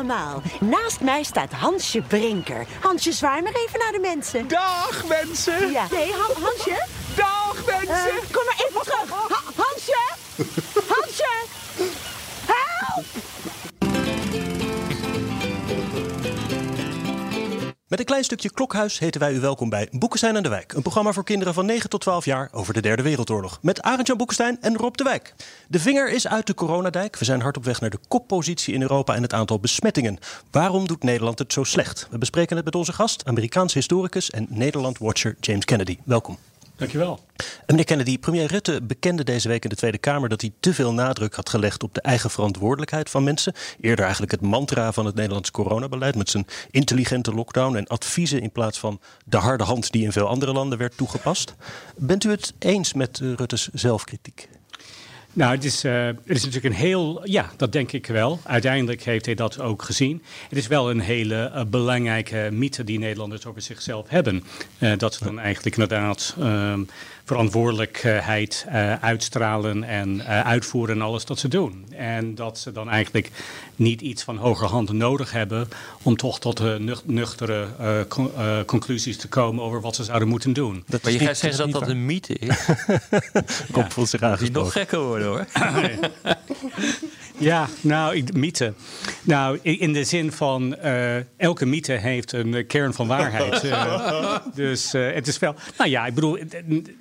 Allemaal. Naast mij staat Hansje Brinker. Hansje, zwaai maar even naar de mensen. Dag mensen! Ja. Nee, Han- Hansje? Dag mensen! Eh, kom maar even terug. Ha- Hansje? Hansje? Met een klein stukje klokhuis heten wij u welkom bij Boekenstein en de Wijk. Een programma voor kinderen van 9 tot 12 jaar over de Derde Wereldoorlog. Met Arend-Jan Boekenstein en Rob de Wijk. De vinger is uit de coronadijk. We zijn hard op weg naar de koppositie in Europa en het aantal besmettingen. Waarom doet Nederland het zo slecht? We bespreken het met onze gast, Amerikaans historicus en Nederland-watcher James Kennedy. Welkom. Dankjewel. En Meneer Kennedy, premier Rutte bekende deze week in de Tweede Kamer dat hij te veel nadruk had gelegd op de eigen verantwoordelijkheid van mensen. Eerder eigenlijk het mantra van het Nederlandse coronabeleid met zijn intelligente lockdown en adviezen in plaats van de harde hand die in veel andere landen werd toegepast. Bent u het eens met eh, Rutte's zelfkritiek? Nou, het is, eh, het is natuurlijk een heel. Ja, dat denk ik wel. Uiteindelijk heeft hij dat ook gezien. Het is wel een hele eh, belangrijke mythe die Nederlanders over zichzelf hebben. Eh, dat ze dan eigenlijk inderdaad ehm, verantwoordelijkheid eh, uitstralen en eh, uitvoeren en alles dat ze doen. En dat ze dan eigenlijk niet iets van hogerhand nodig hebben om toch tot nuchtere eh, con- conclusies te komen over wat ze zouden moeten doen. Dat Maar je gaat zeggen dat dat een mythe is. Kop voelt zich Die aangesproken. nog gekker worden hoor. Ja, nou, ik- mythe. Nou, in de zin van eh, elke mythe heeft een eh, kern van waarheid. Eh, dus het is wel. Nou ja, ik bedoel,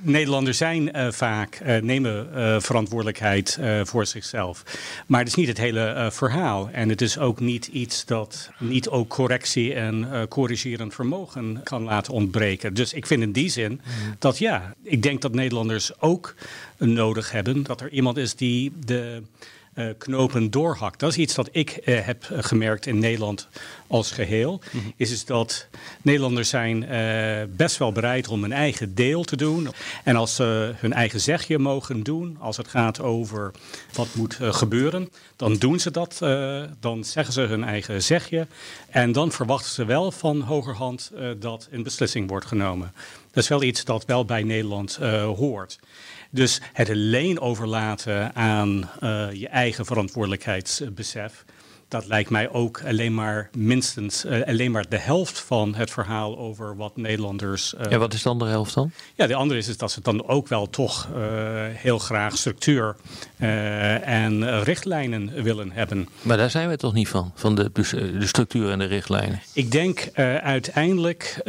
Nederlanders zijn vaak nemen verantwoordelijkheid voor zichzelf. Maar het is niet het hele verhaal. En het is ook niet iets dat niet ook correctie en corrigerend vermogen kan laten ontbreken. Dus ik vind in die zin dat ja, ik denk dat Nederlanders ook nodig hebben dat er iemand is die de knopen doorhakt. Dat is iets dat ik eh, heb eh, gemerkt in Nederland als geheel. Is dus dat Nederlanders zijn eh, best wel bereid om een eigen deel te doen. En als ze hun eigen zegje mogen doen, als het gaat over wat moet eh, gebeuren, dan doen ze dat. eh, dan zeggen ze hun eigen zegje. En dan verwachten ze wel van hogerhand eh, dat een beslissing wordt genomen. Dat is wel iets dat wel bij Nederland eh, hoort. Dus het alleen overlaten aan eh, je eigen verantwoordelijkheidsbesef. Dat lijkt mij ook alleen maar minstens eh, alleen maar de helft van het verhaal over wat Nederlanders. eh, Ja, wat is de andere helft dan? ja, de andere is, is dat ze dan ook wel toch eh, heel graag structuur en richtlijnen willen hebben. Maar daar zijn we toch niet van, van de, de structuur en de richtlijnen. Ik denk uiteindelijk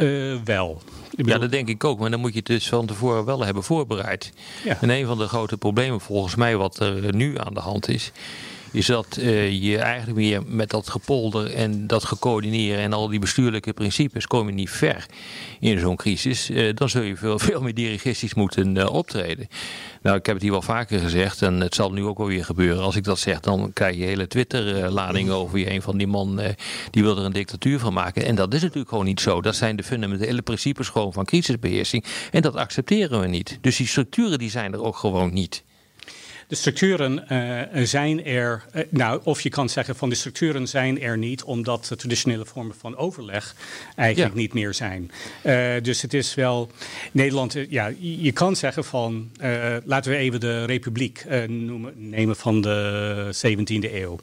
wel. Ja, dat denk ik ook, maar dan moet je het dus van tevoren wel hebben voorbereid. Ja. En een van de grote problemen volgens mij wat er nu aan de hand is, is dat eh, je eigenlijk weer met dat gepolder en dat gecoördineren en al die bestuurlijke principes kom je niet ver in zo'n crisis. Eh, dan zul je veel, veel meer dirigistisch moeten eh, optreden. Nou, ik heb het hier wel vaker gezegd en het zal nu ook wel weer gebeuren. Als ik dat zeg, dan krijg je hele Twitter-ladingen over je. Een van die man die wil er een dictatuur van maken. En dat is natuurlijk gewoon niet zo. Dat zijn de fundamentele principes gewoon van crisisbeheersing. En dat accepteren we niet. Dus die structuren die zijn er ook gewoon niet. De structuren eh, zijn er, eh, nou, of je kan zeggen van de structuren zijn er niet, omdat de traditionele vormen van overleg eigenlijk Ja. niet meer zijn. Eh, dus het is wel, Nederland, ja, je kan zeggen van, laten we even de Republiek noemen, nemen van de 17e eeuw.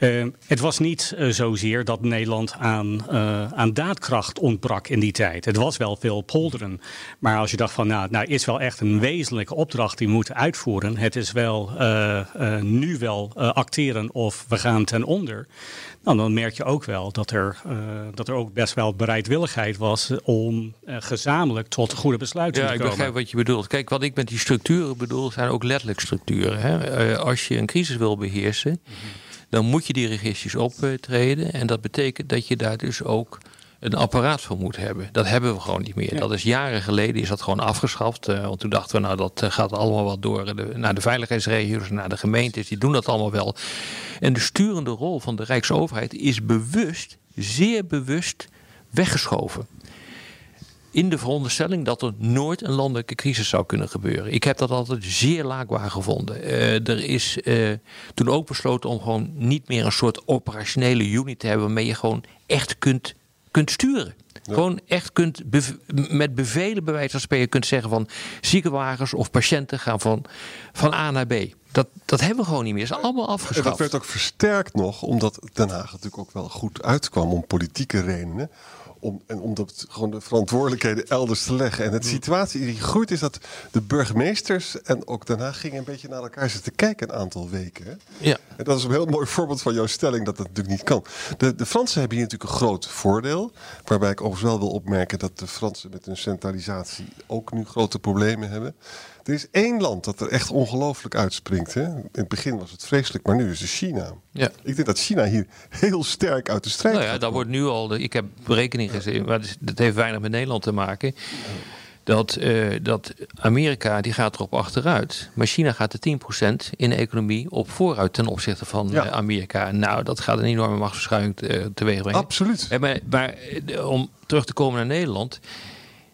Eh, het was niet eh, zozeer dat Nederland aan, eh, aan daadkracht ontbrak in die tijd. Het was wel veel polderen. Maar als je dacht van, nou, nou is wel echt een wezenlijke opdracht die we moeten uitvoeren. Het is wel eh, nu wel acteren of we gaan ten onder. Nou, dan merk je ook wel dat er, dat er ook best wel bereidwilligheid was om gezamenlijk tot goede besluiten Ja, te ik komen. begrijp wat je bedoelt. Kijk, wat ik met die structuren bedoel, zijn ook letterlijk structuren. Hè? Als je een crisis wil beheersen, dan moet je dirigistisch optreden. En dat betekent dat je daar dus ook een apparaat voor moet hebben. Dat hebben we gewoon niet meer. Dat is jaren geleden is dat gewoon afgeschaft. Uh, want toen dachten we, nou dat uh, gaat allemaal wat door de, naar de veiligheidsregio's, naar de gemeentes. Die doen dat allemaal wel. En de sturende rol van de Rijksoverheid is bewust, zeer bewust weggeschoven in de veronderstelling dat er nooit een landelijke crisis zou kunnen gebeuren. Ik heb dat altijd zeer laakbaar gevonden. Uh, er is uh, toen ook besloten om gewoon niet meer een soort operationele unit te hebben waarmee je gewoon echt kunt, kunt sturen. Ja. Gewoon echt kunt bev met bevelen bij wijze van spreken kunt zeggen van ziekenwagens of patiënten gaan van, van A naar B. Dat, dat hebben we gewoon niet meer. Dat is allemaal afgeschaft. En dat werd ook versterkt nog, omdat Den Haag natuurlijk ook wel goed uitkwam om politieke redenen om, en om dat, gewoon de verantwoordelijkheden elders te leggen. En de situatie die groeit is dat de burgemeesters en ook daarna gingen een beetje naar elkaar zitten kijken een aantal weken. Hè? Ja. En dat is een heel mooi voorbeeld van jouw stelling dat dat natuurlijk niet kan. De, de Fransen hebben hier natuurlijk een groot voordeel. Waarbij ik overigens wel wil opmerken dat de Fransen met hun centralisatie ook nu grote problemen hebben. Er is één land dat er echt ongelooflijk uitspringt. Hè? In het begin was het vreselijk, maar nu is het China. Ja. Ik denk dat China hier heel sterk uit de strijd nou ja, daar wordt nu al. De, ik heb berekening gezien, maar dat heeft weinig met Nederland te maken. Dat, uh, dat Amerika die gaat erop achteruit. Maar China gaat er 10% in de economie op vooruit ten opzichte van ja. uh, Amerika. Nou, dat gaat een enorme machtsverschuiving uh, teweeg brengen. Absoluut. En maar, maar om terug te komen naar Nederland.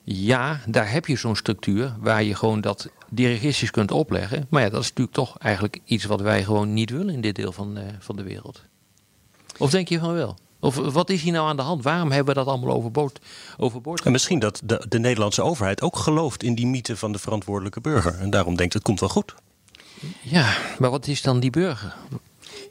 Ja, daar heb je zo'n structuur waar je gewoon dat dirigistisch kunt opleggen. Maar ja, dat is natuurlijk toch eigenlijk iets wat wij gewoon niet willen in dit deel van, uh, van de wereld. Of denk je van wel? Of wat is hier nou aan de hand? Waarom hebben we dat allemaal overboord? overboord en misschien dat de, de Nederlandse overheid ook gelooft in die mythe van de verantwoordelijke burger. En daarom denkt het komt wel goed. Ja, maar wat is dan die burger?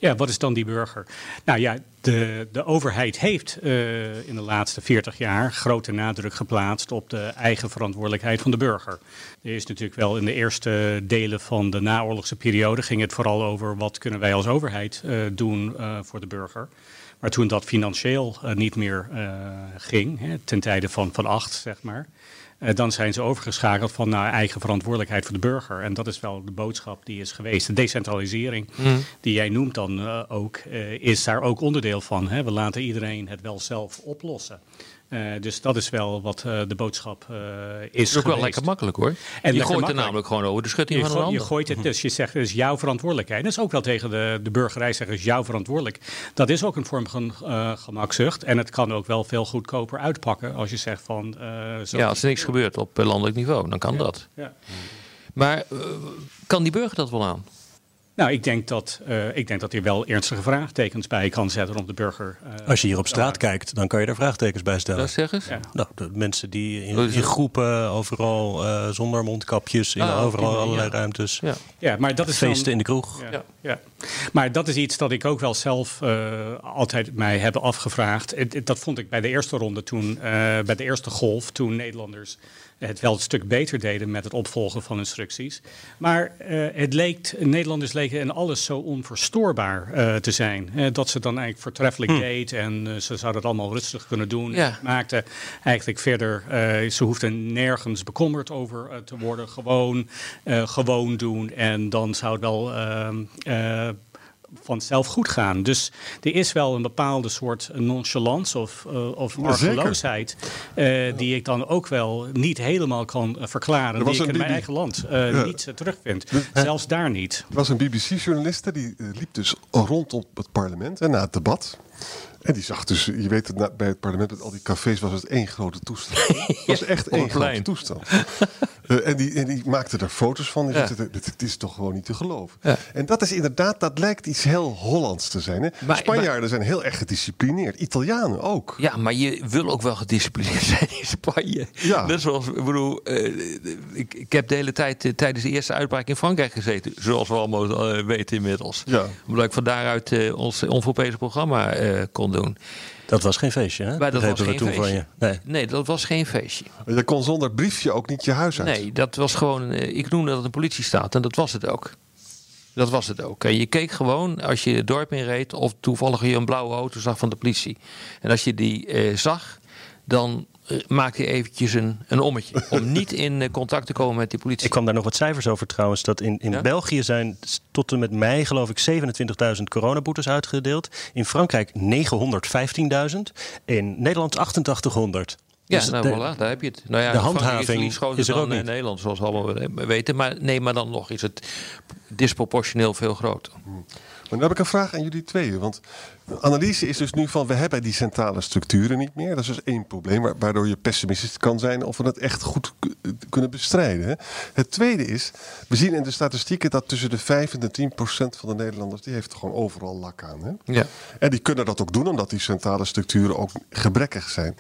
Ja, wat is dan die burger? Nou ja, de, de overheid heeft uh, in de laatste 40 jaar grote nadruk geplaatst op de eigen verantwoordelijkheid van de burger. Er is natuurlijk wel in de eerste delen van de naoorlogse periode ging het vooral over wat kunnen wij als overheid uh, doen uh, voor de burger. Maar toen dat financieel niet meer ging, hè, ten tijde van, van acht, zeg maar. Uh, dan zijn ze overgeschakeld van naar eigen verantwoordelijkheid voor de burger. En dat is wel de boodschap die is geweest. De decentralisering, mm. die jij noemt dan uh, ook, uh, is daar ook onderdeel van. Hè? We laten iedereen het wel zelf oplossen. Uh, dus dat is wel wat uh, de boodschap uh, is. Dat is ook wel lekker makkelijk hoor. En je gooit er namelijk gewoon over de schutting je van een ander. Je gooit het dus. Je zegt, het is jouw verantwoordelijkheid. Dat is ook wel tegen de, de burgerij zeggen, is jouw verantwoordelijk. Dat is ook een vorm van gemakzucht. En het kan ook wel veel goedkoper uitpakken als je zegt van... Zo ja, als er niks gebeurt op landelijk niveau, dan kan dat. Ja. Maar kan die burger dat wel aan? Nou, ik denk dat uh, ik denk dat hij wel ernstige vraagtekens bij kan zetten om de burger. Uh, Als je hier op straat kijkt, dan kan je daar vraagtekens bij stellen. Dat zeg eens. Ja. Nou, de mensen die in, in groepen overal uh, zonder mondkapjes in Ah, overal die- allerlei ja. ruimtes. Ja. ja, maar dat is Feesten dan, in de kroeg. Ja, Ja. ja. Maar dat is iets dat ik ook wel zelf eh, altijd mij heb afgevraagd. Dat vond ik bij de eerste ronde toen, eh, bij de eerste golf, toen Nederlanders het wel een stuk beter deden met het opvolgen van instructies. Maar eh, het leek, Nederlanders leken in alles zo onverstoorbaar eh, te zijn. dat ze het dan eigenlijk voortreffelijk deed en eh, ze zouden het allemaal rustig kunnen doen. Ja. Maakte eigenlijk verder, ze hoefden nergens bekommerd over te worden. Gewoon, gewoon doen en dan zou het wel ehm, eh, vanzelf goed gaan. Dus er is wel een bepaalde soort nonchalance of, eh, of argeloosheid... eh, die ik dan ook wel niet helemaal kan eh, verklaren. Er Die ik in mijn eigen land Ja. niet terugvind. Zelfs daar niet. Er was een BBC-journaliste die liep dus rondom het parlement en na het debat. En die zag dus, je weet het, na- bij het parlement met al die cafés was het één grote toestand. Het was echt één grote toestand. Eh, en, die, en die maakte er foto's van. Ja. het, het is toch gewoon niet te geloven. Ja. En dat is inderdaad, dat lijkt iets heel Hollands te zijn. Hè? Maar- Spanjaarden zijn heel erg gedisciplineerd. Italianen ook. Ja, maar je wil ook wel gedisciplineerd zijn in Spanje. Ja. Net zoals, ik bedoel, eh, ik, ik heb de hele tijd eh, tijdens de eerste uitbraak in Frankrijk gezeten. Zoals we allemaal weten inmiddels. Ja. Omdat ik van daaruit ons onvoorpezen programma kon doen. Dat was geen feestje, hè? Maar dat was geen toen feestje. van je. Nee. Nee, dat was geen feestje. Je kon zonder briefje ook niet je huis uit. Nee, dat was gewoon, eh, ik noemde dat een politiestaat en dat was het ook. Dat was het ook. En je keek gewoon als je het dorp inreed of toevallig je een blauwe auto zag van de politie. En als je die eh, zag, dan eh, maakt hij eventjes een, een ommetje. om niet in eh, contact te komen met die politie. Ik kwam daar nog wat cijfers over trouwens. Dat in, in Ja? België zijn tot en met mei geloof ik 27.000 coronaboetes uitgedeeld. In Frankrijk 915.000. In Nederland 8800. Ja, Dus nou de- voilà, daar heb je het. Nou ja, de handhaving groter is er ook eh, niet. Nederland, zoals we allemaal we- weten. Maar nee, maar dan nog is het disproportioneel veel groter. Maar dan heb ik een vraag aan jullie tweeën. Want analyse is dus nu van we hebben die centrale structuren niet meer. Dat is dus één probleem wa- waardoor je pessimistisch kan zijn of we het echt goed kunnen bestrijden. Het tweede is, we zien in de statistieken dat tussen de 5 en de 10 procent van de Nederlanders, die heeft gewoon overal lak aan. Hè? Ja. En die kunnen dat ook doen omdat die centrale structuren ook gebrekkig zijn.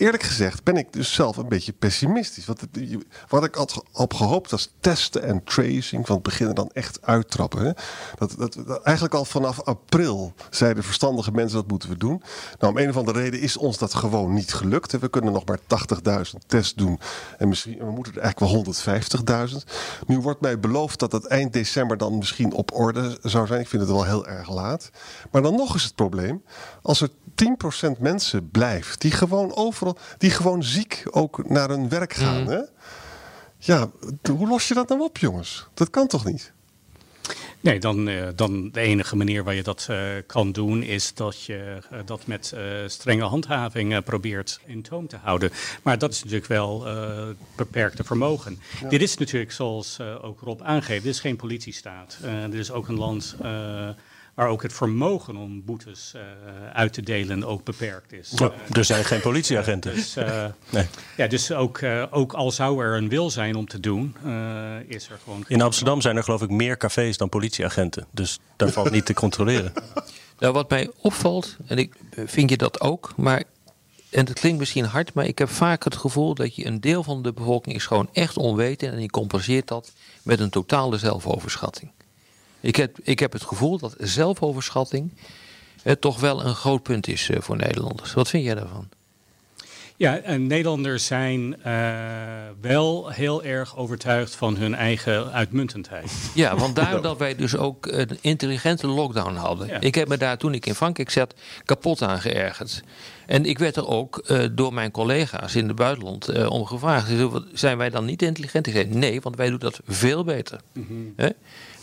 Eerlijk gezegd ben ik dus zelf een beetje pessimistisch. Je- wat ik had op gehoopt was testen en tracing van het beginnen dan echt uittrappen. Dat, dat, dat- eigenlijk al vanaf april zeiden verstandige mensen dat moeten we doen. Nou, om een of andere reden is ons dat gewoon niet gelukt. We kunnen nog maar 80.000 tests doen. En misschien, we moeten er eigenlijk wel 150.000. Nu wordt mij beloofd dat het eind december dan misschien op orde zou zijn. Ik vind het wel heel erg laat. Maar dan nog is het probleem. Als er 10% mensen blijft die gewoon overal, die gewoon ziek ook naar hun werk gaan. Hè? Ja, hoe los je dat nou op, jongens? Dat kan toch niet? Nee, dan, eh, dan de enige manier waar je dat eh, kan doen is dat je eh, dat met strenge handhaving probeert in toom te houden. Maar dat is natuurlijk wel beperkte vermogen. Dit is natuurlijk, zoals ook Rob aangeeft, dit is geen politiestaat. Dit is ook een land waar ook het vermogen om boetes eh, uit te delen ook beperkt is. Ja, er zijn geen politieagenten. dus, eh, Nee. ja, dus ook, eh, ook al zou er een wil zijn om te doen, eh, is er gewoon. In Amsterdam zijn er geloof ik meer cafés dan politieagenten. Dus daar valt niet te controleren. Nou, wat mij opvalt, en ik vind je dat ook, maar. En het klinkt misschien hard, maar ik heb vaak het gevoel dat je een deel van de bevolking is gewoon echt onwetend en die compenseert dat met een totale zelfoverschatting. Ik heb, ik heb het gevoel dat zelfoverschatting eh, toch wel een groot punt is eh, voor Nederlanders. Wat vind jij daarvan? Ja, en Nederlanders zijn eh, wel heel erg overtuigd van hun eigen uitmuntendheid. Ja, want daar dat wij dus ook een intelligente lockdown hadden. Ja. Ik heb me daar toen ik in Frankrijk zat kapot aan geërgerd. En ik werd er ook door mijn collega's in het buitenland eh, om gevraagd. Ze zeiden, "Wat, Zijn wij dan niet intelligent? Ik zei nee, want wij doen dat veel beter. Hè?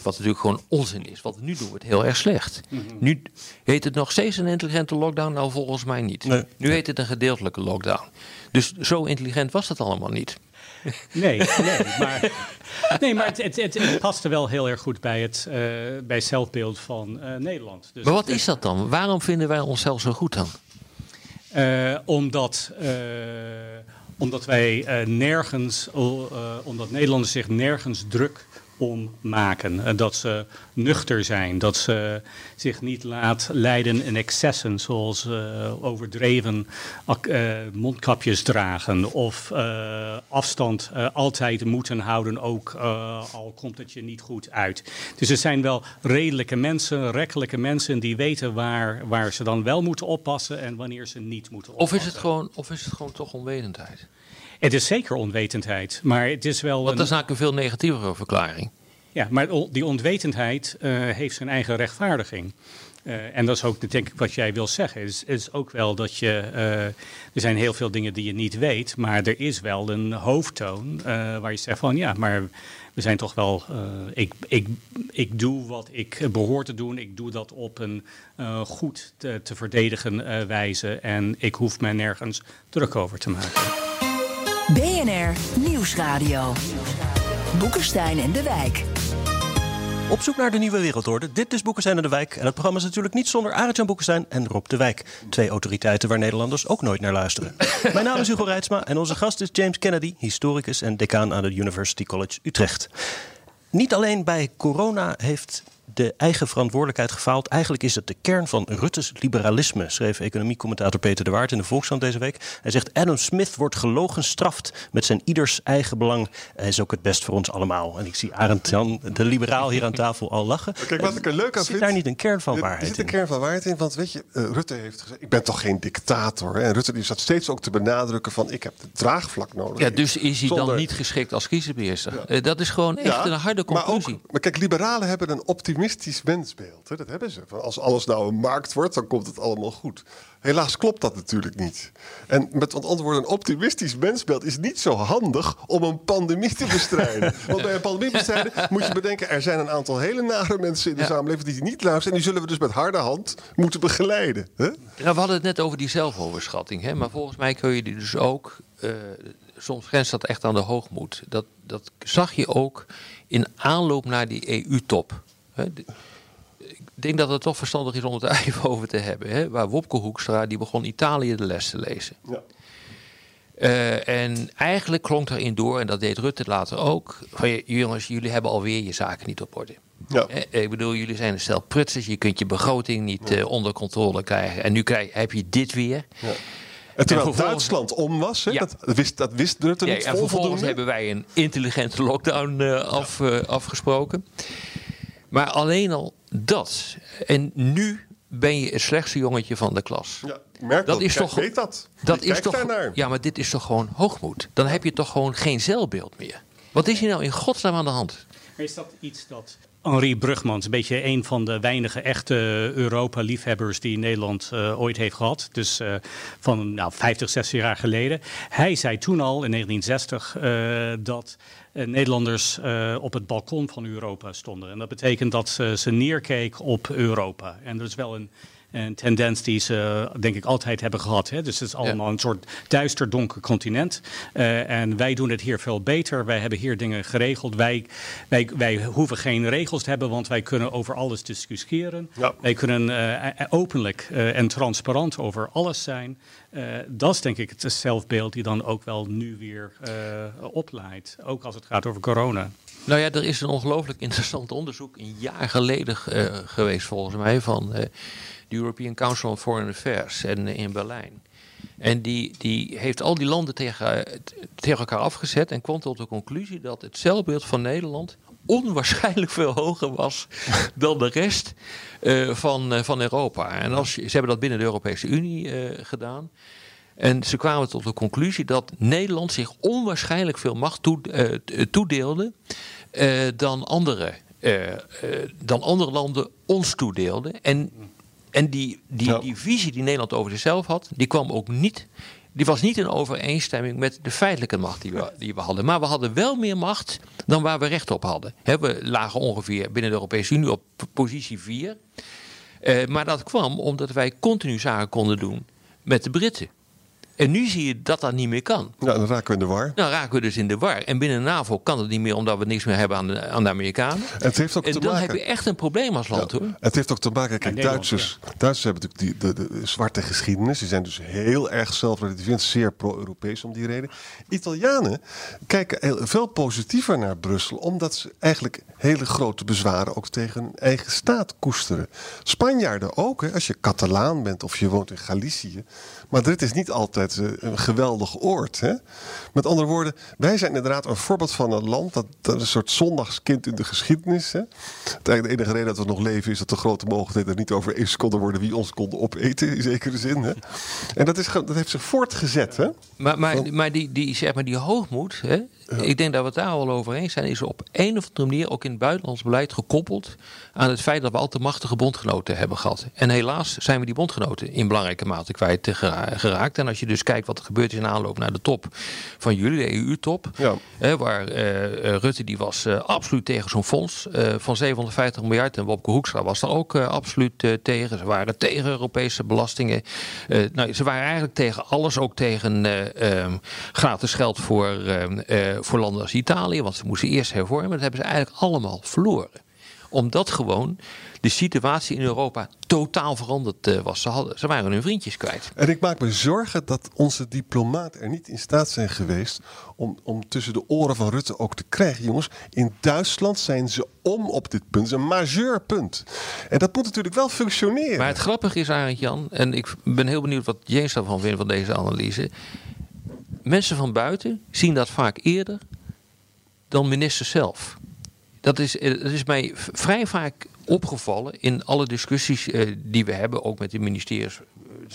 Wat natuurlijk gewoon onzin is. Want nu doen we het heel erg slecht. Nu heet het nog steeds een intelligente lockdown. Nou, volgens mij niet. Nee. Nu heet het een gedeeltelijke lockdown. Dus zo intelligent was dat allemaal niet. Nee, nee, maar, nee, maar het, het, het, het paste wel heel erg goed bij het, eh, bij zelfbeeld van eh, Nederland. Dus Maar wat is dat dan? Waarom vinden wij onszelf zo goed dan? Eh, omdat, omdat wij nergens, omdat Nederlanders zich nergens druk om maken. Eh, dat ze nuchter zijn, dat ze zich niet laat leiden in excessen, zoals eh, overdreven eh, mondkapjes dragen of afstand altijd moeten houden, ook al komt het je niet goed uit. Dus het zijn wel redelijke mensen, rekkelijke mensen die weten waar, waar ze dan wel moeten oppassen en wanneer ze niet moeten Of oppassen. is het gewoon, of is het gewoon toch onwetendheid? Het is zeker onwetendheid, maar het is wel. Een- dat is eigenlijk een veel negatievere verklaring. Ja, maar die onwetendheid eh, heeft zijn eigen rechtvaardiging. Eh, en dat is ook, denk ik, wat jij wil zeggen. Is, is ook wel dat je. eh, er zijn heel veel dingen die je niet weet, maar er is wel een hoofdtoon waar je zegt van ja, maar we zijn toch wel. ik, ik, ik doe wat ik behoor te doen. Ik doe dat op een goed te, te verdedigen wijze. En ik hoef me nergens druk over te maken. BNR Nieuwsradio. Boekenstein en de Wijk. Op zoek naar de nieuwe wereldorde. Dit is Boekenstein en de Wijk. En het programma is natuurlijk niet zonder Arend-Jan Boekenstein en Rob de Wijk. Twee autoriteiten waar Nederlanders ook nooit naar luisteren. Mijn naam is Hugo Reitsma en onze gast is James Kennedy, historicus en decaan aan de University College Utrecht. Niet alleen bij corona heeft de eigen verantwoordelijkheid gefaald. Eigenlijk is het de kern van Rutte's liberalisme, schreef economiecommentator Peter de Waard in de Volkskrant deze week. Hij zegt: Adam Smith wordt gelogenstraft met zijn ieders eigen belang. Hij is ook het best voor ons allemaal. En ik zie Arend Jan, de liberaal, hier aan tafel al lachen. Kijk, wat ik er leuk aan Zit vind... daar niet een kern van waarheid Er zit een in? kern van waarheid in. Want weet je, eh, Rutte heeft gezegd... ik ben toch geen dictator. Hè? En Rutte die zat steeds ook te benadrukken van... ik heb de draagvlak nodig. Ja, dus is hij dan niet geschikt als kiesbeheerster? Eh, dat is gewoon echt een harde maar, conclusie. ook, maar kijk, liberalen hebben een optimisme optimistisch mensbeeld. Hè? Dat hebben ze. Van als alles nou een markt wordt, dan komt het allemaal goed. Helaas klopt dat natuurlijk niet. En met antwoord, een optimistisch mensbeeld is niet zo handig om een pandemie te bestrijden. Want bij een pandemie bestrijden moet je bedenken, er zijn een aantal hele nare mensen in de samenleving die niet luisteren. En die zullen we dus met harde hand moeten begeleiden. Hè? Nou, we hadden het net over die zelfoverschatting. Hè? Maar volgens mij kun je die dus ook. Uh, soms grenst dat echt aan de hoogmoed. Dat, dat zag je ook in aanloop naar die EU-top. Ik denk dat het toch verstandig is om het even over te hebben. Hè? Waar Wopke Hoekstra, die begon Italië de les te lezen. Ja. Uh, en eigenlijk klonk erin door, en dat deed Rutte later ook, van jongens, jullie hebben alweer je zaken niet op orde. Ja. Eh, ik bedoel, jullie zijn een stel prutsers, je kunt je begroting niet uh, onder controle krijgen. En nu krijg, heb je dit weer. Ja. En terwijl Duitsland om was? Ja. Dat, wist, dat wist Rutte niet En vervolgens hebben wij een intelligente lockdown uh, af, afgesproken. Maar alleen al dat. En nu ben je het slechtste jongetje van de klas. Ja, merk dat. Is toch, weet dat. dat is toch, ja, maar dit is toch gewoon hoogmoed. Dan heb je toch gewoon geen zelfbeeld meer. Wat is hier nou in godsnaam aan de hand? Is dat iets dat Henri Brugmans, een beetje een van de weinige echte Europa-liefhebbers die Nederland uh, ooit heeft gehad. Dus uh, van nou, 50, 60 jaar geleden. Hij zei toen al in 1960 uh, dat Nederlanders op het balkon van Europa stonden. En dat betekent dat ze, ze neerkeek op Europa. En dat is wel een een tendens die ze, denk ik, altijd hebben gehad. Hè? Dus het is allemaal een soort duister donker continent. Uh, en wij doen het hier veel beter. Wij hebben hier dingen geregeld. Wij, wij, wij hoeven geen regels te hebben, want wij kunnen over alles discussiëren. Wij kunnen uh, openlijk uh, en transparant over alles zijn. dat is denk ik het zelfbeeld die dan ook wel nu weer opleidt. Ook als het gaat over corona. Nou ja, er is een ongelooflijk interessant onderzoek een jaar geleden geweest volgens mij van de European Council on Foreign Affairs en, in Berlijn. En die, die heeft al die landen tegen, tegen elkaar afgezet en kwam tot de conclusie dat het celbeeld van Nederland onwaarschijnlijk veel hoger was dan de rest uh, van, van Europa. En als, ze hebben dat binnen de Europese Unie gedaan. En ze kwamen tot de conclusie dat Nederland zich onwaarschijnlijk veel macht toe, toedeelde dan, andere, dan andere landen ons toedeelden. En en die, die, die visie die Nederland over zichzelf had, die kwam ook niet. Die was niet in overeenstemming met de feitelijke macht die we, die we hadden. Maar we hadden wel meer macht dan waar we recht op hadden. we lagen ongeveer binnen de Europese Unie op positie 4. Uh, eh, maar dat kwam omdat wij continu zaken konden doen met de Britten. En nu zie je dat dat niet meer kan. Ja, dan raken we in de war. Dan raken we dus in de war. En binnen de NAVO kan het niet meer omdat we niks meer hebben aan de, aan de Amerikanen. Het heeft ook en te dan maken... heb je echt een probleem als land hoor. Het heeft ook te maken, kijk, Duitsers, Duitsers hebben natuurlijk die, de, de, zwarte geschiedenis. Die zijn dus heel erg zelfrelativerend, zeer pro-Europees om die reden. Italianen kijken heel, veel positiever naar Brussel, omdat ze eigenlijk hele grote bezwaren ook tegen hun eigen staat koesteren. Spanjaarden ook, hè, als je Catalaan bent of je woont in Galicië. Madrid is niet altijd eh, een geweldig oord. Hè? Met andere woorden, wij zijn inderdaad een voorbeeld van een land dat, dat een soort zondagskind in de geschiedenis. Hè? de enige reden dat we nog leven is dat de grote mogelijkheden er niet over eens konden worden wie ons konden opeten, in zekere zin. Hè? En dat, is, dat heeft zich voortgezet. Hè? Maar, maar, maar, die, die, zeg maar die hoogmoed, hè? Ik denk dat we het daar al over eens zijn. Is op een of andere manier ook in het buitenlands beleid gekoppeld aan het feit dat we al te machtige bondgenoten hebben gehad. En helaas zijn we die bondgenoten in belangrijke mate kwijt geraakt. En als je dus kijkt wat er gebeurt in aanloop naar de top van jullie, de EU-top. Ja. waar uh, Rutte die was uh, absoluut tegen zo'n fonds van 750 miljard. En Wopke Hoekstra was daar ook absoluut tegen. Ze waren tegen Europese belastingen. nou, ze waren eigenlijk tegen alles. Ook tegen um, gratis geld voor voor landen als Italië, want ze moesten eerst hervormen. Dat hebben ze eigenlijk allemaal verloren. Omdat gewoon de situatie in Europa totaal veranderd eh, was. Ze, hadden, ze waren hun vriendjes kwijt. En ik maak me zorgen dat onze diplomaten er niet in staat zijn geweest om, om tussen de oren van Rutte ook te krijgen. Jongens, in Duitsland zijn ze om op dit punt. Het is een majeur punt. En dat moet natuurlijk wel functioneren. Maar het grappige is, Arend Jan, en ik ben heel benieuwd wat James daarvan vindt van deze analyse mensen van buiten zien dat vaak eerder dan ministers zelf. Dat is, eh, dat is mij vrij vaak opgevallen in alle discussies uh, die we hebben, ook met de ministeries,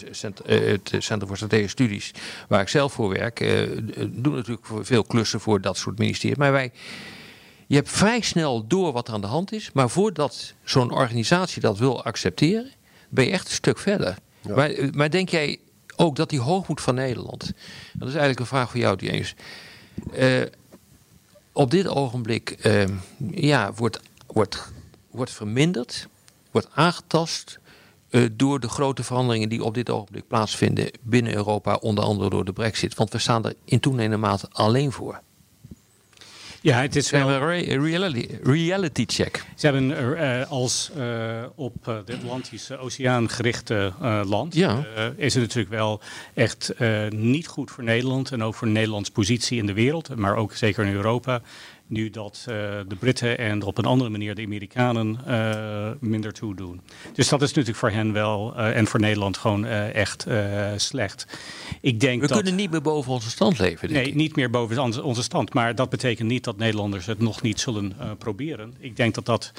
uh, het Centrum voor Strategische Studies, waar ik zelf voor werk, uh, doen natuurlijk veel klussen voor dat soort ministeries. Maar wij, je hebt vrij snel door wat er aan de hand is. Maar voordat zo'n organisatie dat wil accepteren, ben je echt een stuk verder. Maar, maar, denk jij ook dat die hoogmoed van Nederland. Dat is eigenlijk een vraag voor jou, James. Uh, op dit ogenblik uh, ja, wordt, wordt, wordt verminderd, wordt aangetast uh, door de grote veranderingen die op dit ogenblik plaatsvinden binnen Europa, onder andere door de Brexit. Want we staan er in toenemende mate alleen voor. Ja, het is wel een reality, reality check. Ze hebben uh, als uh, op de Atlantische Oceaan gerichte land, ja. is het natuurlijk wel echt niet goed voor Nederland en ook voor Nederlands positie in de wereld, maar ook zeker in Europa nu dat uh, de Britten en op een andere manier de Amerikanen uh, minder toedoen. Dus dat is natuurlijk voor hen wel uh, en voor Nederland gewoon echt slecht. Ik denk We dat, kunnen niet meer boven onze stand leven. Nee, ik. niet meer boven onze stand. Maar dat betekent niet dat Nederlanders het nog niet zullen proberen. Ik denk dat dat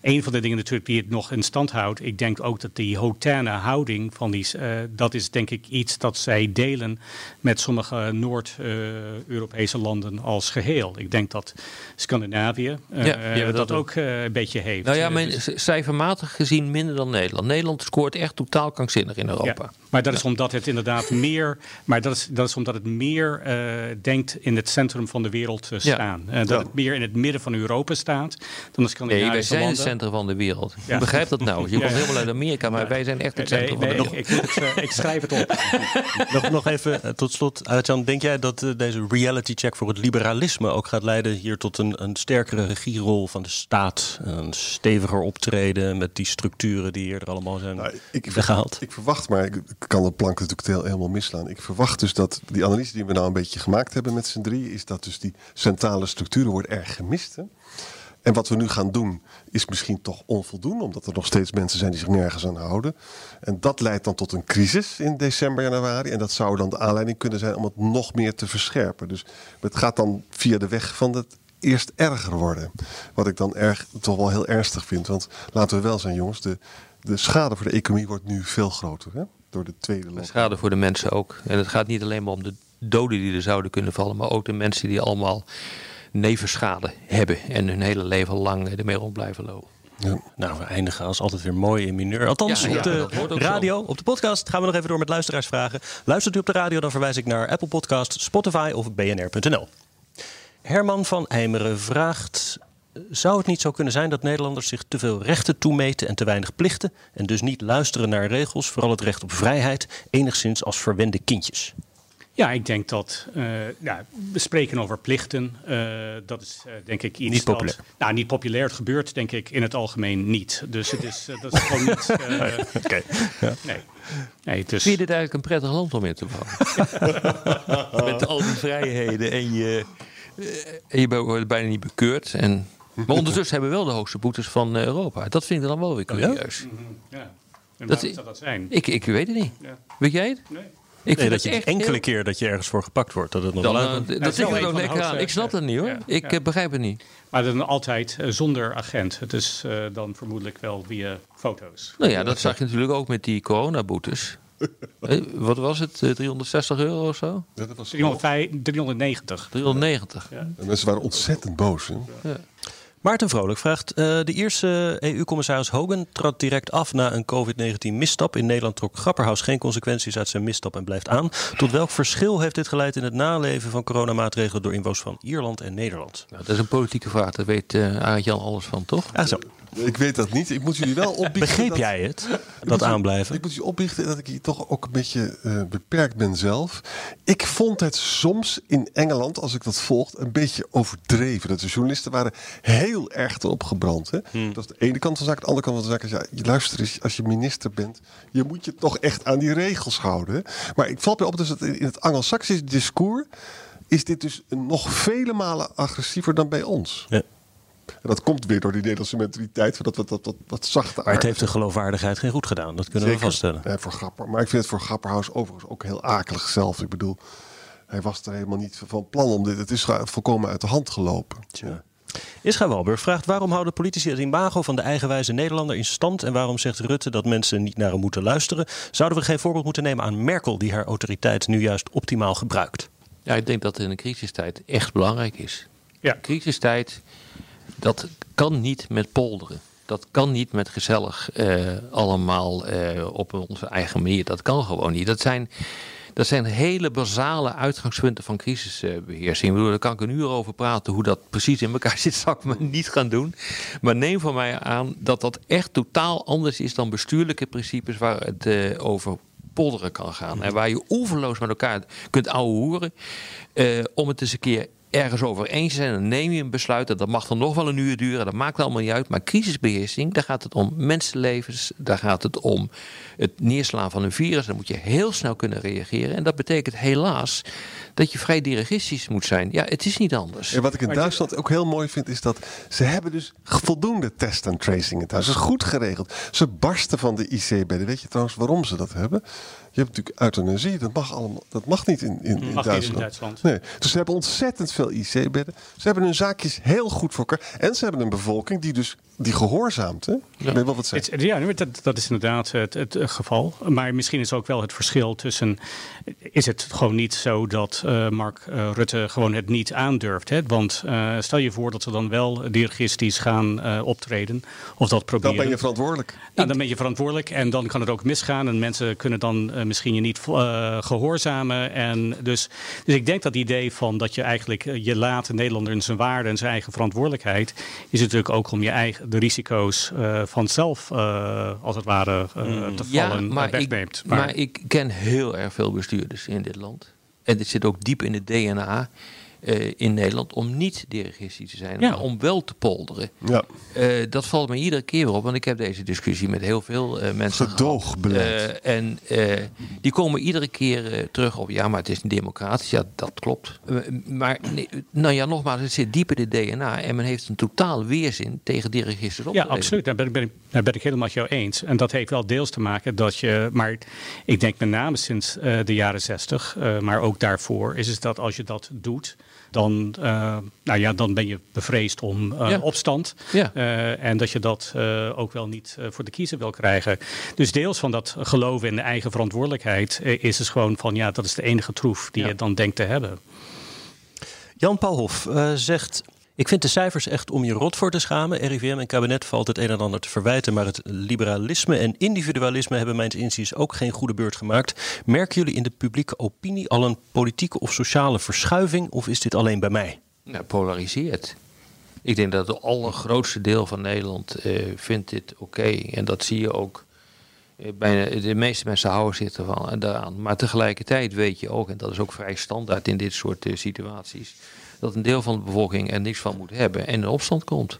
een van de dingen natuurlijk die het nog in stand houdt. Ik denk ook dat die hotane houding van die, dat is denk ik iets dat zij delen met sommige Noord-Europese landen als geheel. Ik denk dat Scandinavië uh, ja, dat, dat ook uh, een beetje heeft. Nou ja, maar dus, cijfermatig gezien minder dan Nederland. Nederland scoort echt totaal krankzinnig in Europa. Ja, maar dat is omdat het inderdaad meer, maar dat is, dat is omdat het meer uh, denkt in het centrum van de wereld te staan. Ja. dat het meer in het midden van Europa staat dan de Scandinavische Nee, wij zijn landen. het centrum van de wereld. Ja. Begrijp dat nou? Je komt helemaal uit Amerika, maar wij zijn echt het centrum nee, van nee, de wereld. Ik, ik, ik, ik schrijf het op. nog, nog even tot slot, Arjan, denk jij dat deze reality check voor het liberalisme ook gaat leiden hier tot een, een sterkere regierol van de staat. Een steviger optreden met die structuren die hier er allemaal zijn nou, ik, weggehaald. Ik verwacht, maar ik kan de plank natuurlijk helemaal misslaan. Ik verwacht dus dat die analyse die we nou een beetje gemaakt hebben met z'n drie... is dat dus die centrale structuren wordt erg gemist. Hè? En wat we nu gaan doen is misschien toch onvoldoende, omdat er nog steeds mensen zijn die zich nergens aan houden. En dat leidt dan tot een crisis in december, januari. En dat zou dan de aanleiding kunnen zijn om het nog meer te verscherpen. Dus het gaat dan via de weg van het eerst erger worden. Wat ik dan erg, toch wel heel ernstig vind. Want laten we wel zijn, jongens, de, de schade voor de economie wordt nu veel groter. Hè? Door de tweede lockdown. De schade voor de mensen ook. En het gaat niet alleen maar om de doden die er zouden kunnen vallen, maar ook de mensen die allemaal nevenschade hebben en hun hele leven lang ermee rond blijven lopen. Ja. Nou, we eindigen als altijd weer mooi in mineur. Althans, ja, op de radio, zo. op de podcast gaan we nog even door met luisteraarsvragen. Luistert u op de radio, dan verwijs ik naar Apple Podcast, Spotify of bnr.nl. Herman van Eimeren vraagt... Zou het niet zo kunnen zijn dat Nederlanders zich te veel rechten toemeten en te weinig plichten... en dus niet luisteren naar regels, vooral het recht op vrijheid... enigszins als verwende kindjes? Ja, ik denk dat uh, ja, we spreken over plichten. Uh, dat is uh, denk ik iets niet populair. Dat, nou, niet populair. Het gebeurt denk ik in het algemeen niet. Dus het is, dat is gewoon niet. Oké. Okay. Ja. Nee. nee dus... Vind je dit eigenlijk een prettig land om in te wonen? Met al die vrijheden en je, en je wordt bijna niet bekeurd. En, maar ondertussen hebben we wel de hoogste boetes van Europa. Dat vind ik dan wel weer curieus. Oh, ja? ja. En dat, zou dat zijn? Ik, ik weet het niet. Ja. Weet jij het? Nee. Ik nee, dat je echt enkele heel... keer dat je ergens voor gepakt wordt. Dat het nog dan, wel uh, dat zit er ook lekker aan. Ik snap dat niet hoor. Ja, ik ja. begrijp het niet. Maar dan altijd uh, zonder agent. Het is uh, dan vermoedelijk wel via foto's. Nou ja, dat zag je natuurlijk ook met die coronaboetes. Wat was het? 360 euro of zo? Ja, dat was 305, 390. 390. Ja. En mensen waren ontzettend boos. Hè? Ja. Maarten Vrolijk vraagt: uh, De eerste EU-commissaris Hogan trad direct af na een COVID-19-misstap. In Nederland trok Grapperhaus geen consequenties uit zijn misstap en blijft aan. Tot welk verschil heeft dit geleid in het naleven van coronamaatregelen door inwoners van Ierland en Nederland? Nou, dat is een politieke vraag, daar weet uh, Arend-Jan alles van, toch? Ja, zo. Ik weet dat niet. Ik moet jullie wel opbiechten. Begreep dat, jij het? Dat aanblijven? Ik moet je opbiechten dat ik hier toch ook een beetje uh, beperkt ben zelf. Ik vond het soms in Engeland, als ik dat volg, een beetje overdreven. Dat de journalisten waren heel erg erop gebrand. Hè? Hmm. Dat is de ene kant van de zaak. De andere kant van de zaak is, ja, je luister eens, als je minister bent, je moet je toch echt aan die regels houden. Hè? Maar ik val me op, dus dat in het Anglo-Saxische discours is dit dus nog vele malen agressiever dan bij ons. Ja. En dat komt weer door die Nederlandse mentaliteit, dat wat, dat, dat, wat zachte Maar het heeft de geloofwaardigheid geen goed gedaan, dat kunnen Zeker. we vaststellen. Ja, voor Grapper. Maar ik vind het voor Grapperhaus overigens ook heel akelig zelf. Ik bedoel, hij was er helemaal niet van plan om dit. Het is volkomen uit de hand gelopen. Tja. Ischa Walburg vraagt waarom houden politici het imago van de eigenwijze Nederlander in stand en waarom zegt Rutte dat mensen niet naar hem moeten luisteren? Zouden we geen voorbeeld moeten nemen aan Merkel die haar autoriteit nu juist optimaal gebruikt? Ja, ik denk dat het in een crisistijd echt belangrijk is. Ja. Crisistijd dat kan niet met polderen. Dat kan niet met gezellig uh, allemaal uh, op onze eigen manier. Dat kan gewoon niet. Dat zijn, dat zijn hele basale uitgangspunten van crisisbeheersing. Ik bedoel, daar kan ik een uur over praten hoe dat precies in elkaar zit. Zal ik me niet gaan doen. Maar neem van mij aan dat dat echt totaal anders is dan bestuurlijke principes waar het uh, over polderen kan gaan. En waar je oeverloos met elkaar kunt ouwehoeren. Uh, om het eens een keer ergens over eens zijn, dan neem je een besluit. En dat mag dan nog wel een uur duren, dat maakt allemaal niet uit. Maar crisisbeheersing, daar gaat het om mensenlevens, daar gaat het om het neerslaan van een virus. Dan moet je heel snel kunnen reageren. En dat betekent helaas dat je vrij dirigistisch moet zijn. Ja, het is niet anders. En wat ik in Duitsland ook heel mooi vind, is dat ze hebben dus voldoende test en tracing in thuis. Dat is goed geregeld. Ze barsten van de IC-bedden. Weet je trouwens waarom ze dat hebben? Je hebt natuurlijk euthanasie, dat mag, allemaal, dat mag niet in, in, in, mag Duitsland. Niet in Duitsland. Nee. Dus ze hebben ontzettend veel IC-bedden. Ze hebben hun zaakjes heel goed voor elkaar. En ze hebben een bevolking die dus die gehoorzaamt. Hè? Ja. wel wat het, ja, dat, dat is inderdaad het, het, geval. Maar misschien is ook wel het verschil tussen... Is het gewoon niet zo dat uh, Mark uh, Rutte gewoon het niet aandurft? Hè? Want uh, stel je voor dat ze dan wel dirigistisch gaan optreden. Of dat proberen. Dan ben je verantwoordelijk. Nou, dan ben je verantwoordelijk. En dan kan het ook misgaan. En mensen kunnen dan misschien je niet gehoorzamen. En dus, dus ik denk dat het idee van dat je eigenlijk... je laat de Nederlander in zijn waarde en zijn eigen verantwoordelijkheid... is natuurlijk ook om je eigen de risico's uh, vanzelf, uh, als het ware, uh, te ja, vallen maar wegneemt. Ik, maar, maar ik ken heel erg veel bestuurders in dit land. En dit zit ook diep in het DNA. Uh, in Nederland om niet dirigistisch te zijn, Ja. maar om wel te polderen. Ja. Uh, dat valt me iedere keer weer op, want ik heb deze discussie met heel veel uh, mensen Gedoogbeleid. en die komen iedere keer terug op, ja, maar het is een democratisch. Ja, dat klopt. maar nee, nou ja, nogmaals, het zit diep in het DNA en men heeft een totaal weerzin tegen dirigistisch op. Ja, absoluut. Daar ben, ik, ben ik, daar ben ik helemaal met jou eens. En dat heeft wel deels te maken dat je, maar ik denk met name sinds de jaren zestig, maar ook daarvoor, is het dat als je dat doet dan, uh, nou ja, dan ben je bevreesd om uh, Ja. opstand. Ja. Uh, en dat je dat ook wel niet voor de kiezer wil krijgen. Dus deels van dat geloven in de eigen verantwoordelijkheid is dus gewoon van ja, dat is de enige troef die Ja. je dan denkt te hebben. Jan Pauwhof uh, zegt. Ik vind de cijfers echt om je rot voor te schamen. RIVM en kabinet valt het een en ander te verwijten. Maar het liberalisme en individualisme hebben mijns inziens ook geen goede beurt gemaakt. Merken jullie in de publieke opinie al een politieke of sociale verschuiving? Of is dit alleen bij mij? Nou, polariseert. Ik denk dat het allergrootste deel van Nederland uh, vindt dit oké. En dat zie je ook. Uh, bijna, de meeste mensen houden zich ervan daaraan. Maar tegelijkertijd weet je ook, en dat is ook vrij standaard in dit soort situaties, dat een deel van de bevolking er niks van moet hebben en in opstand komt.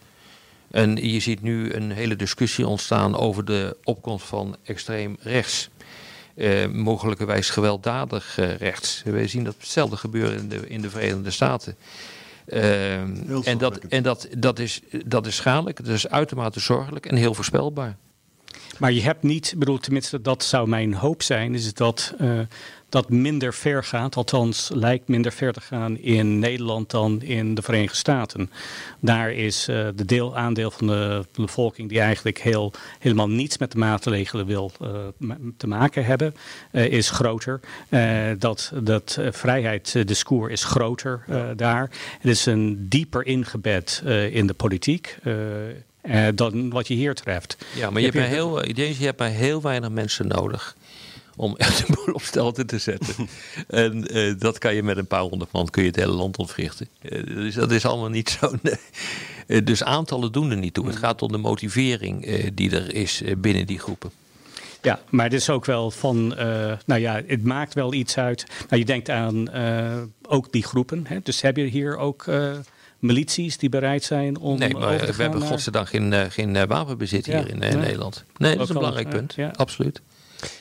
En je ziet nu een hele discussie ontstaan over de opkomst van extreem rechts. Uh, mogelijkerwijs gewelddadig uh, rechts. We zien dat hetzelfde gebeuren in de, in de Verenigde Staten. Uh, en dat, en dat, dat, is, dat is schadelijk, dat is uitermate zorgelijk en heel voorspelbaar. Maar je hebt niet, bedoel, tenminste, dat zou mijn hoop zijn, is dat uh, dat minder ver gaat. Althans, lijkt minder ver te gaan in Nederland dan in de Verenigde Staten. Daar is uh, de deel, aandeel van de bevolking die eigenlijk heel, helemaal niets met de maatregelen wil uh, te maken hebben, is groter. dat dat vrijheidsdiscours is groter daar. Het is een dieper ingebed in de politiek. Uh, dan wat je hier treft. Ja, maar je, je hebt, heel, je, je hebt maar heel weinig mensen nodig om echt een boel op stelte te zetten. en uh, dat kan je met een paar honderd man kun je het hele land ontwrichten. Uh, dus dat is allemaal niet zo. Nee. dus aantallen doen er niet toe. Het gaat om de motivering die er is binnen die groepen. Ja, maar het is ook wel van, uh, nou ja, het maakt wel iets uit. Nou, je denkt aan ook die groepen. Hè? Dus heb je hier ook milities die bereid zijn om. Nee, maar we hebben naar... godzijdank geen, geen wapenbezit Ja, hier in, nee. Nederland. Nee, dat is een belangrijk punt. ja. Absoluut.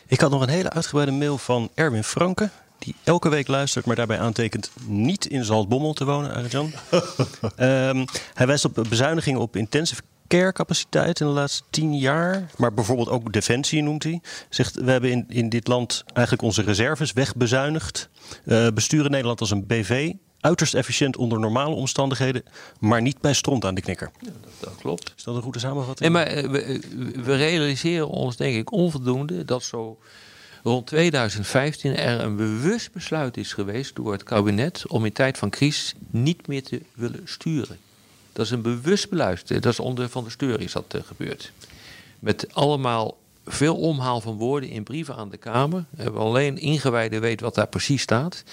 Ik had nog een hele uitgebreide mail van Erwin Franke. Die elke week luistert, maar daarbij aantekent niet in Zaltbommel te wonen, Arjan. um, hij wijst op bezuinigingen op intensive care capaciteit in de laatste tien jaar. Maar bijvoorbeeld ook defensie noemt hij. Zegt, we hebben in, in dit land eigenlijk onze reserves wegbezuinigd. Uh, besturen Nederland als een BV. Uiterst efficiënt onder normale omstandigheden, maar niet bij stront aan de knikker. Ja, dat, dat, klopt. Is dat een goede samenvatting? Nee, maar uh, we, we, realiseren ons denk ik onvoldoende dat zo rond 2015 er een bewust besluit is geweest door het kabinet om in tijd van crisis niet meer te willen sturen. Dat is een bewust beleid. Dat is onder Van der Steur is dat gebeurd. Met allemaal veel omhaal van woorden in brieven aan de Kamer. Alleen ingewijden weet wat daar precies staat.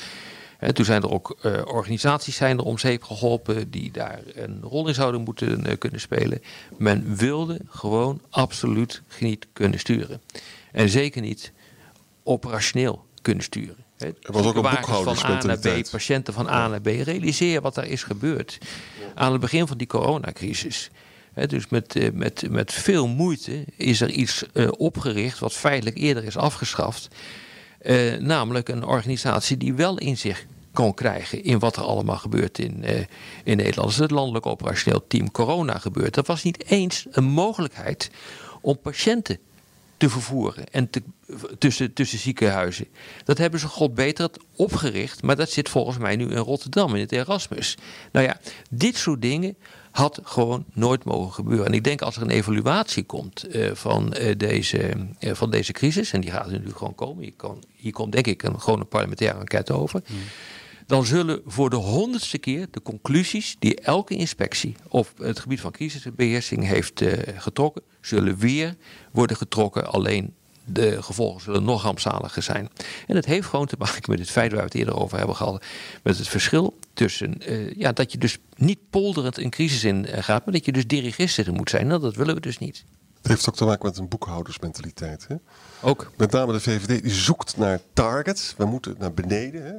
En toen zijn er ook uh, organisaties zijn er om zeep geholpen die daar een rol in zouden moeten uh, kunnen spelen. Men wilde gewoon absoluut niet kunnen sturen. En zeker niet operationeel kunnen sturen. Er was ook een van A naar B, patiënten van A naar B. Realiseer wat daar is gebeurd aan het begin van die coronacrisis. dus met, uh, met, met veel moeite is er iets opgericht wat feitelijk eerder is afgeschaft. Uh, namelijk een organisatie die wel inzicht kon krijgen in wat er allemaal gebeurt in, uh, in Nederland. Als het landelijk operationeel team corona gebeurt. Dat was niet eens een mogelijkheid om patiënten te vervoeren en te, tussen, tussen ziekenhuizen. Dat hebben ze god beter opgericht, maar dat zit volgens mij nu in Rotterdam in het Erasmus. Nou ja, dit soort dingen had gewoon nooit mogen gebeuren. En ik denk als er een evaluatie komt uh, van, uh, deze, uh, van deze crisis, en die gaat er nu gewoon komen, hier, kan, hier komt denk ik een, gewoon een parlementaire enquête over. Hmm. Dan zullen voor de honderdste keer de conclusies die elke inspectie op het gebied van crisisbeheersing heeft getrokken, zullen weer worden getrokken. Alleen de gevolgen zullen nog rampzaliger zijn. En het heeft gewoon te maken met het feit waar we het eerder over hebben gehad. Met het verschil tussen uh, ja, dat je dus niet polderend een crisis in uh, gaat, maar dat je dus dirigist moet zijn. Nou, dat willen we dus niet. Het heeft ook te maken met een boekhoudersmentaliteit. Hè? Ook. Met name de VVD die zoekt naar targets. We moeten naar beneden. Hè?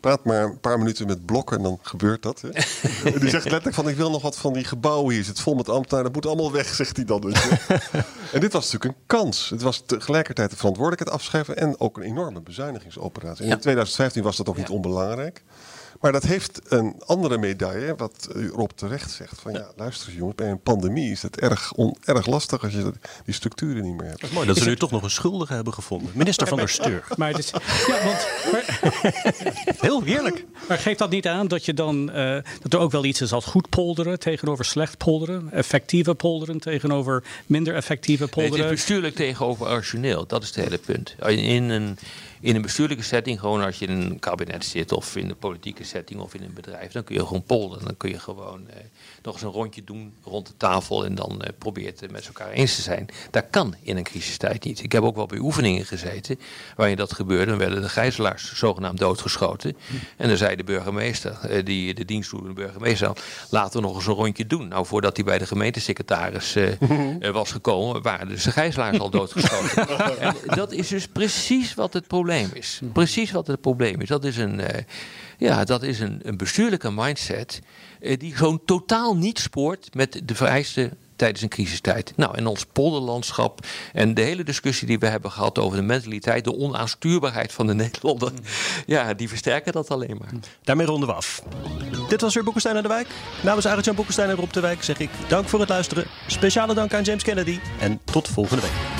Praat maar een paar minuten met blokken en dan gebeurt dat. Hè? die zegt letterlijk van ik wil nog wat van die gebouwen hier. Zit vol met ambtenaren. Dat moet allemaal weg, zegt hij dan. Dus, en dit was natuurlijk een kans. Het was tegelijkertijd de verantwoordelijkheid afschrijven en ook een enorme bezuinigingsoperatie. En in 2015 was dat ook niet onbelangrijk. Maar dat heeft een andere medaille, wat Rob terecht zegt. Van ja, luister jongens, bij een pandemie is het erg, on, erg lastig als je die structuren niet meer hebt. Dat is mooi dat ze nu toch nog een schuldige hebben gevonden. Minister van der Steur. Maar het is, ja, want, maar, Heel heerlijk. Maar geeft dat niet aan dat, je dan, uh, dat er ook wel iets is als goed polderen tegenover slecht polderen? Effectieve polderen tegenover minder effectieve polderen? Nee, het is bestuurlijk tegenover origineel. Dat is het hele punt. In een in een bestuurlijke setting, gewoon als je in een kabinet zit of in een politieke setting of in een bedrijf, dan kun je gewoon polden. Dan kun je gewoon eh, nog eens een rondje doen rond de tafel en dan eh, probeert het met elkaar eens te zijn. Dat kan in een crisistijd niet. Ik heb ook wel bij oefeningen gezeten waarin dat gebeurde. Dan werden de gijzelaars zogenaamd doodgeschoten. En dan zei de burgemeester, eh, die de dienstdoende burgemeester, laten we nog eens een rondje doen. Nou, voordat hij bij de gemeentesecretaris eh, was gekomen, waren dus de gijzelaars al doodgeschoten. en dat is dus precies wat het probleem Precies wat het probleem is. Dat is een, uh, ja, dat is een, een bestuurlijke mindset uh, die gewoon totaal niet spoort met de vereisten tijdens een crisistijd. Nou, in ons polderlandschap en de hele discussie die we hebben gehad over de mentaliteit, de onaanstuurbaarheid van de Nederlander, ja, die versterken dat alleen maar. Daarmee ronden we af. Dit was weer Boekenstein aan de Wijk. Namens Arjan Boekenstein en de Wijk zeg ik dank voor het luisteren. Speciale dank aan James Kennedy en tot volgende week.